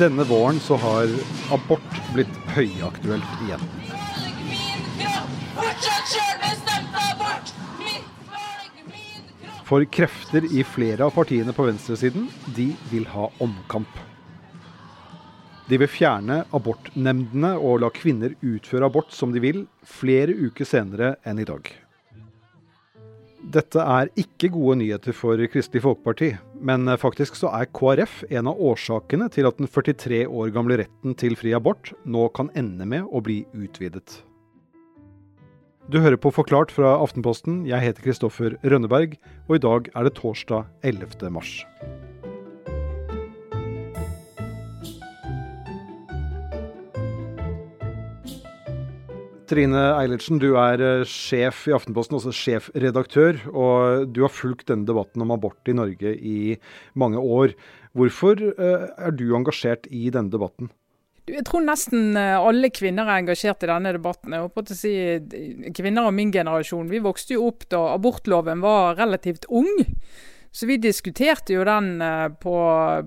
Denne våren så har abort blitt høyaktuelt igjen. For krefter i flere av partiene på venstresiden, de vil ha omkamp. De vil fjerne abortnemndene og la kvinner utføre abort som de vil, flere uker senere enn i dag. Dette er ikke gode nyheter for Kristelig Folkeparti, men faktisk så er KrF en av årsakene til at den 43 år gamle retten til fri abort nå kan ende med å bli utvidet. Du hører på Forklart fra Aftenposten. Jeg heter Kristoffer Rønneberg, og i dag er det torsdag 11. mars. Trine Eilertsen, du er eh, sjef i Aftenposten, også sjefredaktør. Og du har fulgt denne debatten om abort i Norge i mange år. Hvorfor eh, er du engasjert i denne debatten? Jeg tror nesten eh, alle kvinner er engasjert i denne debatten. Jeg håper å si Kvinner av min generasjon. Vi vokste jo opp da abortloven var relativt ung. Så vi diskuterte jo den på,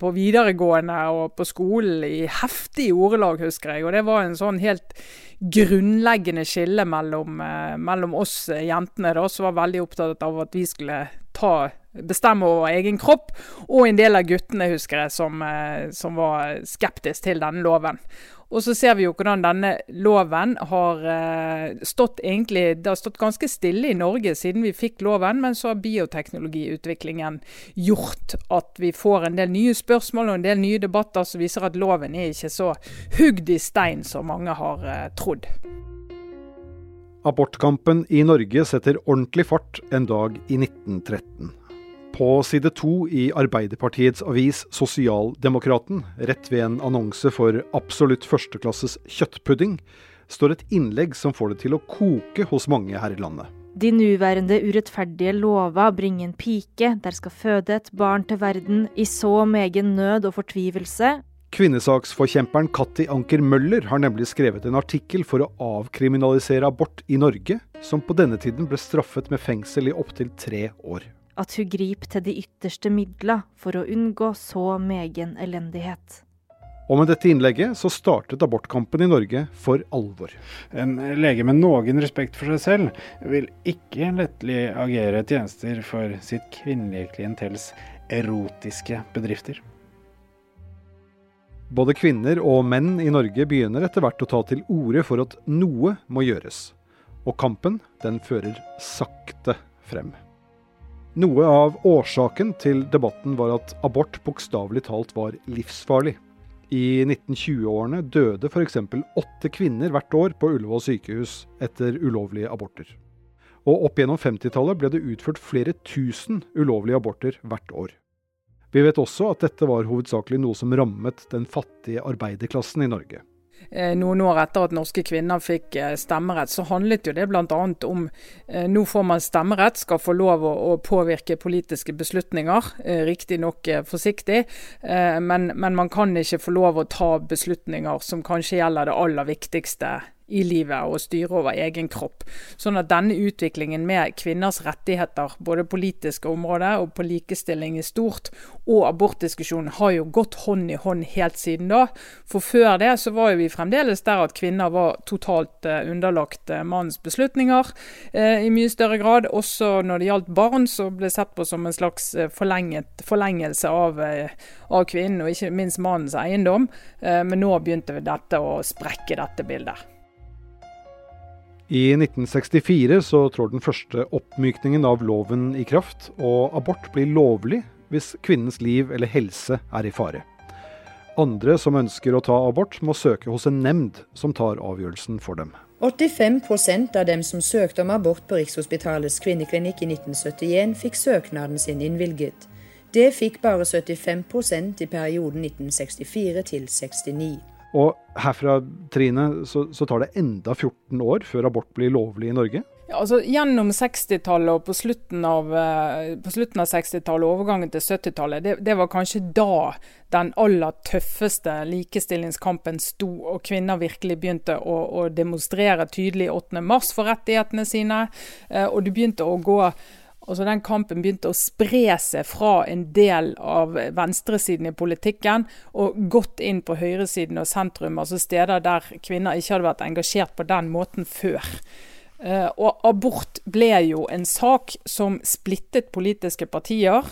på, videregående og på skolen i heftig ordelag, husker jeg. Og det var en sånn helt grunnleggende skille mellom, eh, mellom oss jentene, da, som var veldig opptatt av at vi skulle ta, bestemme over egen kropp, og en del av guttene, husker jeg, som, eh, som var skeptiske til denne loven. Og så ser vi jo hvordan denne loven har eh, stått egentlig Det har stått ganske stille i Norge siden vi fikk loven, men så har bioteknologiutviklingen gjort at vi får en del nye spørsmål og en del nye debatter som viser at loven er ikke så hugd i stein som mange har eh, trodd. Abortkampen i Norge setter ordentlig fart en dag i 1913. På side to i Arbeiderpartiets avis Sosialdemokraten, rett ved en annonse for absolutt førsteklasses kjøttpudding, står et innlegg som får det til å koke hos mange her i landet. De nuværende urettferdige lova bringer en pike der skal føde et barn til verden i så megen nød og fortvivelse. Kvinnesaksforkjemperen Katti Anker Møller har nemlig skrevet en artikkel for å avkriminalisere abort i Norge, som på denne tiden ble straffet med fengsel i opptil tre år at hun griper til de ytterste midler for å unngå så megen elendighet. Og med dette innlegget så startet abortkampen i Norge for alvor. En lege med noen respekt for seg selv vil ikke lettelig agere tjenester for sitt kvinnelige klientels erotiske bedrifter. Både kvinner og menn i Norge begynner etter hvert å ta til orde for at noe må gjøres. Og kampen, den fører sakte frem. Noe av årsaken til debatten var at abort bokstavelig talt var livsfarlig. I 1920-årene døde f.eks. åtte kvinner hvert år på Ullevål sykehus etter ulovlige aborter. Og opp gjennom 50-tallet ble det utført flere tusen ulovlige aborter hvert år. Vi vet også at dette var hovedsakelig noe som rammet den fattige arbeiderklassen i Norge. Eh, noen år etter at norske kvinner fikk eh, stemmerett, så handlet jo det bl.a. om eh, nå får man stemmerett, skal få lov å, påvirke politiske beslutninger. Riktignok forsiktig, men, men man kan ikke få lov å ta beslutninger som kanskje gjelder det aller viktigste i livet og styre over egen kropp. Sånn at denne utviklingen med kvinners rettigheter, både politiske områder og på likestilling i stort, og abortdiskusjonen har jo gått hånd i hånd helt siden da. For før det så var jo vi fremdeles der at kvinner var totalt uh, underlagt uh, mannens beslutninger eh, i mye større grad. Også når det gjaldt barn, så ble sett på som en slags forlengelse av, av, kvinnen, og ikke minst mannens eiendom. men nå begynte dette å sprekke dette bildet. I 1964 så trår den første oppmykningen av loven i kraft, og abort blir lovlig hvis kvinnens liv eller helse er i fare. Andre som ønsker å ta abort, må søke hos en nemnd som tar avgjørelsen for dem. 85% av dem som søkte om abort på Rikshospitalets kvinneklinikk i 1971, fikk søknaden sin innvilget. Det fikk bare 75% i perioden 1964 til 69. Og herfra, Trine, så, så, tar det enda 14 år før abort blir lovlig i Norge? Ja, altså Gjennom 60-tallet og på slutten av, uh, av 60-tallet og overgangen til 70-tallet, det, det, var kanskje da den aller tøffeste likestillingskampen sto, og kvinner virkelig begynte å, å demonstrere tydelig 8. mars for rettighetene sine. Uh, og det begynte å gå Altså Den kampen begynte å spre seg fra en del av venstresiden i politikken og gått inn på høyresiden og sentrum, altså steder der kvinner ikke hadde vært engasjert på den måten før. Uh, og abort ble jo en sak som splittet politiske partier.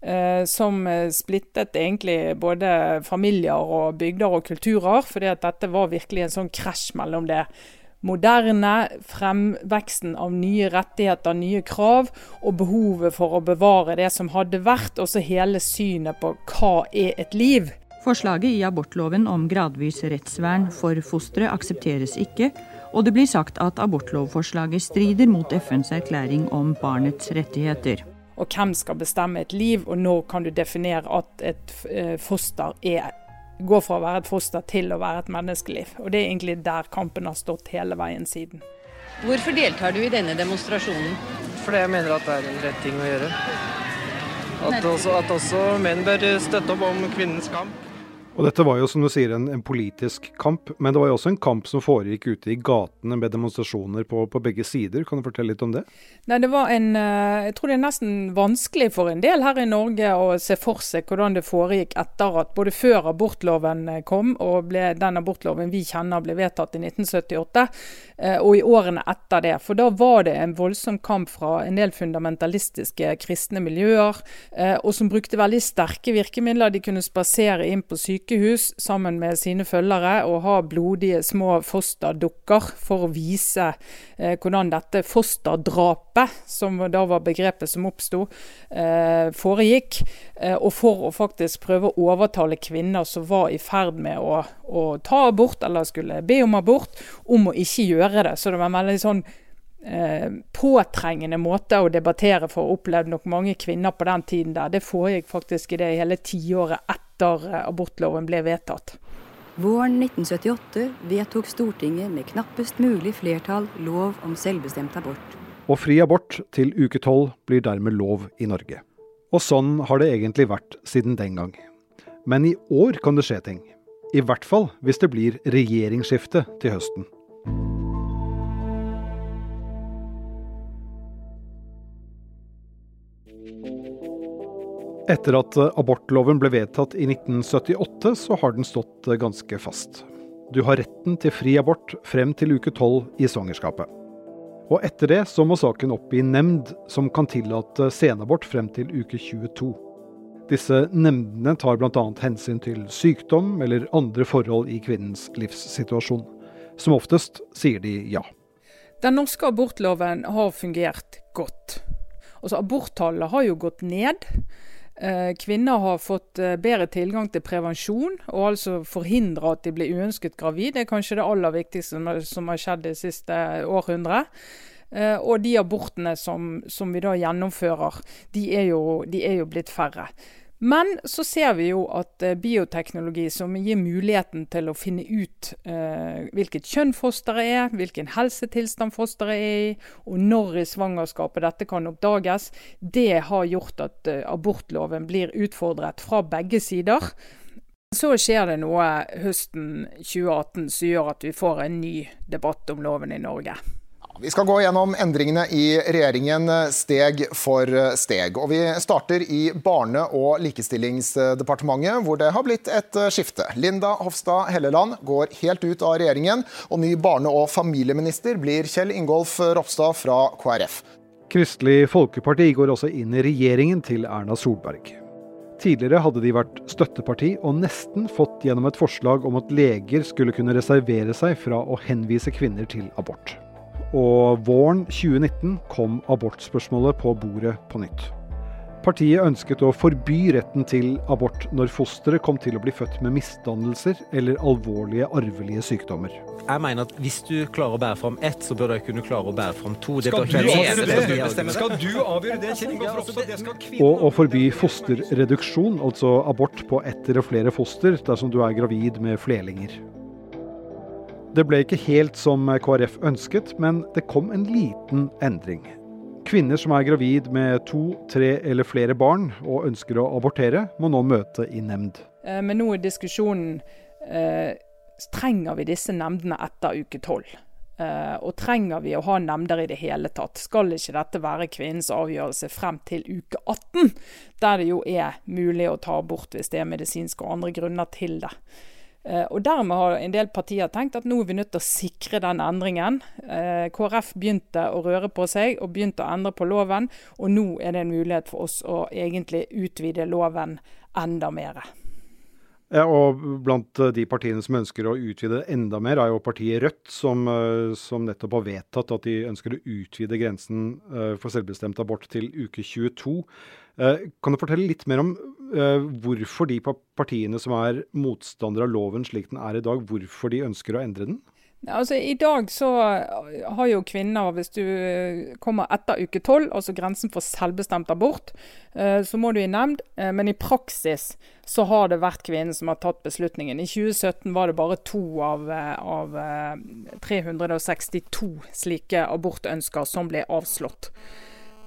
Uh, som splittet egentlig både familier og bygder og kulturer. fordi at dette var virkelig en sånn krasj mellom det moderne, fremveksten av nye rettigheter, nye krav, og behovet for å bevare det som hadde vært, og så hele synet på hva er et liv. Forslaget i abortloven om gradvis rettsvern for fosteret aksepteres ikke, og det blir sagt at abortlovforslaget strider mot FNs erklæring om barnets rettigheter. Og hvem skal bestemme et liv, og når kan du definere at et eh, foster er gå fra å være et foster til å være et menneskeliv. Og Det er egentlig der kampen har stått hele veien siden. Hvorfor deltar du i denne demonstrasjonen? Fordi jeg mener at det er en rett ting å gjøre. At også, at også menn bør støtte opp om kvinnens kamp. Og dette var jo som du sier en, en, politisk kamp, men det var jo også en kamp som foregikk ute i gatene med demonstrasjoner på, på, begge sider. Kan du fortelle litt om det? Nei, det var en, eh, Jeg tror det er nesten vanskelig for en del her i Norge å se for seg hvordan det foregikk etter at både før abortloven eh, kom og ble, den abortloven vi kjenner ble vedtatt i 1978, eh, og i årene etter det. For da var det en voldsom kamp fra en del fundamentalistiske kristne miljøer, og som brukte veldig sterke virkemidler. De kunne spasere inn på sykehus sykehus sammen med sine følgere og ha blodige små fosterdukker for å vise eh, hvordan dette fosterdrapet, som da var begrepet som oppsto, eh, foregikk. Eh, og for å faktisk prøve å overtale kvinner som var i ferd med å, å ta abort, eller skulle be om abort, om å ikke gjøre det. Så det var en veldig sånn Eh, påtrengende måte å debattere for, opplevde nok mange kvinner på den tiden der. Det foregikk faktisk i det hele tiåret etter etter abortloven ble vedtatt. Våren 1978 vedtok Stortinget med knappest mulig flertall lov om selvbestemt abort. Og fri abort til uke tolv blir dermed lov i Norge. Og sånn har det egentlig vært siden den gang. Men i år kan det skje ting. I hvert fall hvis det blir regjeringsskifte til høsten. Etter at abortloven ble vedtatt i 1978, så har den stått ganske fast. Du har retten til fri abort frem til uke tolv i svangerskapet. Og etter det så må saken opp i nemnd, som kan tillate senabort frem til uke 22. Disse nemndene tar bl.a. hensyn til sykdom eller andre forhold i kvinnens livssituasjon. Som oftest sier de ja. Den norske abortloven har fungert godt. Altså Aborttallet har jo gått ned. Eh, kvinner har fått eh, bedre tilgang til prevensjon, og altså forhindre at de blir uønsket gravid. Det er kanskje det aller viktigste som har skjedd det siste århundret. Eh, og de abortene som, som vi da gjennomfører, de er, jo, de er jo blitt færre. Men så ser vi jo at eh, bioteknologi som gir muligheten til å finne ut eh, hvilket kjønn fosteret er, hvilken helsetilstand fosteret er i, og når i svangerskapet dette kan oppdages, det har gjort at eh, abortloven blir utfordret fra begge sider. Så skjer det noe høsten 2018 som gjør at vi får en ny debatt om loven i Norge. Vi skal gå gjennom endringene i regjeringen steg for steg. Og vi starter i Barne- og likestillingsdepartementet, hvor det har blitt et skifte. Linda Hofstad Helleland går helt ut av regjeringen, og ny barne- og familieminister blir Kjell Ingolf Ropstad fra KrF. Kristelig Folkeparti går også inn i regjeringen til Erna Solberg. Tidligere hadde de vært støtteparti og nesten fått gjennom et forslag om at leger skulle kunne reservere seg fra å henvise kvinner til abort. Og våren 2019 kom abortspørsmålet på bordet på nytt. Partiet ønsket å forby retten til abort når fosteret kom til å bli født med misdannelser eller alvorlige arvelige sykdommer. Jeg mener at Hvis du klarer å bære fram ett, så bør du kunne klare å bære fram to. Skal du det? Skal du avgjøre det, Kjell Ingolf Ropstad? Og å forby fosterreduksjon, altså abort på ett eller flere foster dersom du er gravid med flerlinger. Det ble ikke helt som KrF ønsket, men det kom en liten endring. Kvinner som er gravid med to, tre eller flere barn og ønsker å abortere, må nå møte i nemnd. Eh, men nå er diskusjonen eh, trenger vi disse nemndene etter uke tolv. Uh, og trenger vi å ha nemnder i det hele tatt? Skal ikke dette være kvinnens avgjørelse frem til uke 18, der det jo er mulig å ta abort hvis det er medisinske og andre grunner til det? Uh, og Dermed har en del partier tenkt at nå er vi nødt til å sikre den endringen. Uh, KrF begynte å røre på seg og begynte å endre på loven, og nå er det en mulighet for oss å egentlig utvide loven enda mer. Ja, og Blant de partiene som ønsker å utvide enda mer, er jo partiet Rødt, som, eh, som nettopp har vedtatt at de ønsker å utvide grensen eh, for selvbestemt abort til uke 22. Eh, kan du fortelle litt mer om hvorfor de partiene som er motstandere av loven slik den er i dag, hvorfor de ønsker å endre den? Altså, I dag så har jo kvinner, hvis du kommer etter uke tolv, altså grensen for selvbestemt abort, eh, så må du i nemnd. Eh, men i praksis så har det vært kvinnen som har tatt beslutningen. I 2017 var det bare to av, eh, av 362 slike abortønsker som ble avslått.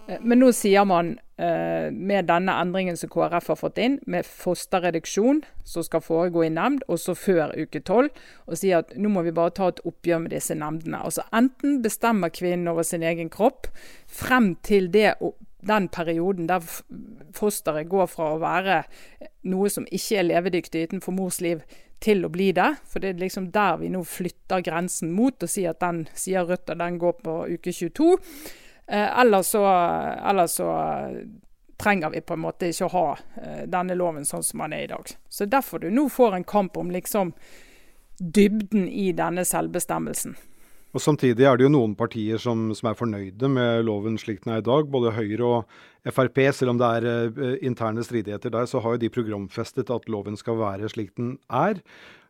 Eh, men nå sier man eh, med denne endringen som KrF har fått inn, med fosterreduksjon som skal foregå i nemnd, også før uke tolv, og sier at nå må vi bare ta et oppgjør med disse nemndene. Altså Enten bestemmer kvinnen over sin egen kropp frem til det, den perioden der fosteret går fra å være noe som ikke er levedyktig utenfor mors liv, til å bli det. For det er liksom der vi nå flytter grensen mot, og sier at den sier Rødt at den går på uke 22. Eh, eller så, eller så trenger vi på en måte ikke å ha eh, denne loven sånn som den er i dag. Så derfor du nå får en kamp om liksom dybden i denne selvbestemmelsen. Og Samtidig er det jo noen partier som, som, er fornøyde med loven slik den er i dag. Både Høyre og Frp. Selv om det er uh, interne stridigheter der, så har jo de programfestet at loven skal være slik den er.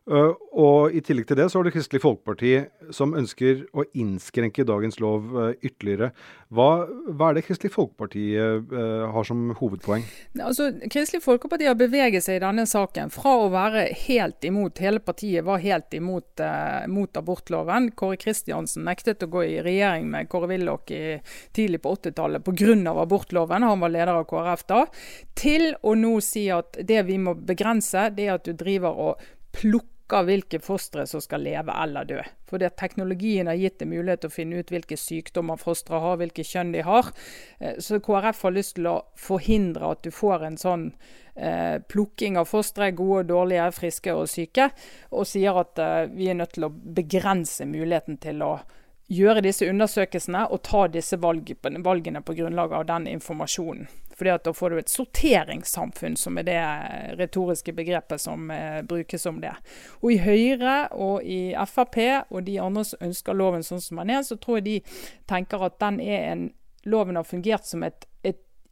Uh, og I tillegg til det så har du Kristelig Folkeparti som ønsker å innskrenke dagens lov uh, ytterligere. Hva, hva, er det Kristelig Folkeparti uh, har som hovedpoeng? Altså, Kristelig Folkeparti har beveget seg i denne saken fra å være helt imot, hele partiet var helt imot mot abortloven. Kåre Kristiansen nektet å gå i regjering med Kåre Willoch tidlig på 80-tallet pga. abortloven. Han var leder av KrF da. Til å nå si at det vi må begrense, det er at du driver og plukker plukker hvilke fostre som skal leve eller dø. Fordi teknologien har gitt det mulighet til å finne ut hvilke sykdommer fostre har, hvilke kjønn de har. Eh, så KrF har lyst til å forhindre at du får en sånn eh, plukking av fostre, gode og dårlige, friske og syke, og sier at eh, vi er nødt til å begrense muligheten til å gjøre disse undersøkelsene og ta disse valgene på grunnlag av den informasjonen. Fordi at Da får du et sorteringssamfunn, som er det retoriske begrepet som eh, brukes om det. Og I Høyre og i Frp og de andre som ønsker loven sånn som den er, så tror jeg de tenker at den er en, loven har fungert som et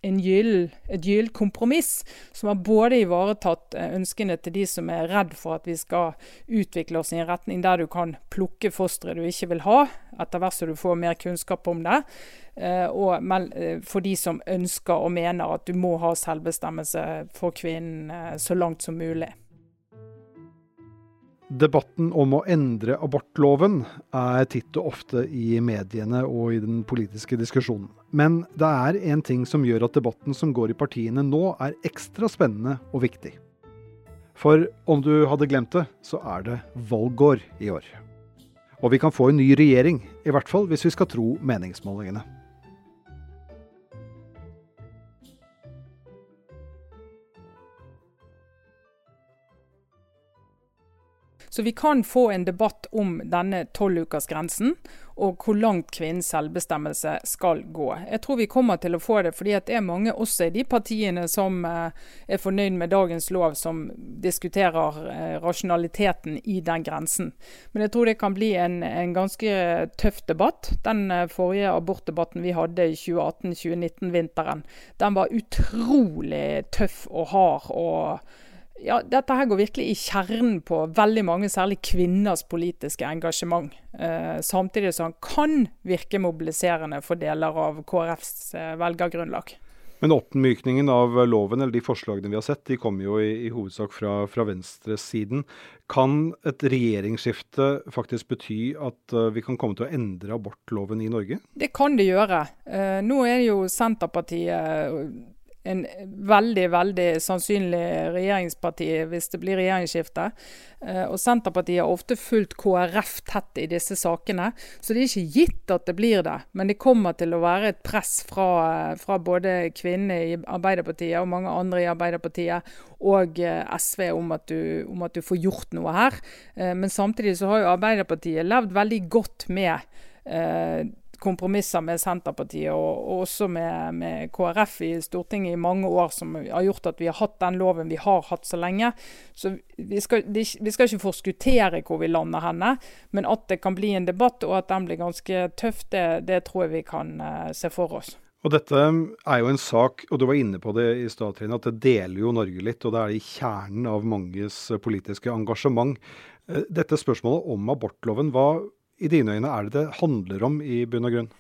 gyll, et gyllent kompromiss som har både ivaretatt eh, ønskene til de som er redd for at vi skal utvikle oss i en retning der du kan plukke fosteret du ikke vil ha, etter hvert som du får mer kunnskap om det, eh, og eh, for de som ønsker og mener at du må ha selvbestemmelse for kvinnen så langt som mulig. Debatten om å endre abortloven er titt og ofte i mediene og i den politiske diskusjonen. Men det er en ting som gjør at debatten som går i partiene nå, er ekstra spennende og viktig. For om du hadde glemt det, så er det valgår i år. Og vi kan få en ny regjering, i hvert fall hvis vi skal tro meningsmålingene. Så vi kan få en debatt om denne tolvukersgrensen og hvor langt kvinnens selvbestemmelse skal gå. Jeg tror vi kommer til å få det, fordi det er mange også i de partiene som eh, er fornøyd med dagens lov, som diskuterer eh, rasjonaliteten i den grensen. Men jeg tror det kan bli en, en ganske tøff debatt. Den eh, forrige abortdebatten vi hadde i 2018-2019-vinteren, den var utrolig tøff og hard. og ja, dette her går virkelig i kjernen på veldig mange, særlig kvinners politiske engasjement. Eh, samtidig som han kan virke mobiliserende for deler av KrFs eh, velgergrunnlag. Men oppmykningen av loven, eller de forslagene vi har sett, de kommer jo i, i hovedsak fra, fra venstresiden. Kan et regjeringsskifte faktisk bety at uh, vi kan komme til å endre abortloven i Norge? Det kan det gjøre. Eh, nå er jo Senterpartiet en veldig, veldig sannsynlig regjeringsparti hvis det blir regjeringsskifte. Eh, og Senterpartiet har ofte fulgt KrF tett i disse sakene, så det er ikke gitt at det blir det. Men det kommer til å være et press fra, fra både kvinnene i Arbeiderpartiet og mange andre i Arbeiderpartiet og eh, SV om at, du, om at du får gjort noe her. Eh, men samtidig så har jo Arbeiderpartiet levd veldig godt med kompromisser med Senterpartiet og, og også med, med, KrF i Stortinget i mange år, som har gjort at vi har hatt den loven vi har hatt så lenge. Så vi skal, vi skal ikke forskuttere hvor vi lander henne, men at det kan bli en debatt og at den blir ganske tøff, det, det tror jeg vi kan uh, se for oss. Og Dette er jo en sak, og du var inne på det i stad, at det deler jo Norge litt. Og det er i kjernen av manges politiske engasjement. Eh, dette spørsmålet om abortloven, hva i dine øyne er det det handler om i bunn og grunn?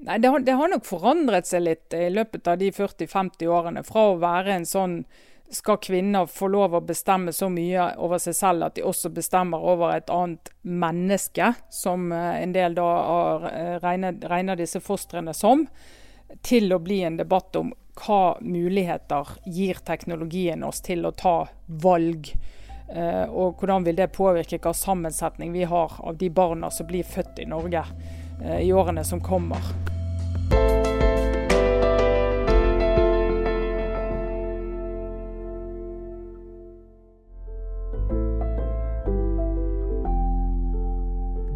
Nei, det har, det har nok forandret seg litt i løpet av de 40-50 årene. Fra å være en sånn skal kvinner få lov å bestemme så mye over seg selv at de også bestemmer over et annet menneske, som eh, en del da eh, regner, regner disse fostrene som, til å bli en debatt om hva muligheter gir teknologien oss til å ta valg Eh, og hvordan vil det påvirke hva sammensetning vi har av de barna som blir født i Norge eh, i årene som kommer.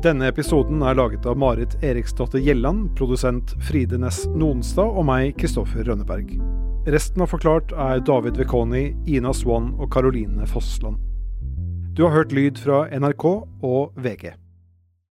Denne episoden er laget av Marit Eriksdotter Gjelland, produsent Fride Næss Nonstad og meg, Kristoffer Rønneberg. Resten av Forklart er David Vekoni, Ina Swan og Caroline Fossland. Du har hørt lyd fra NRK og VG.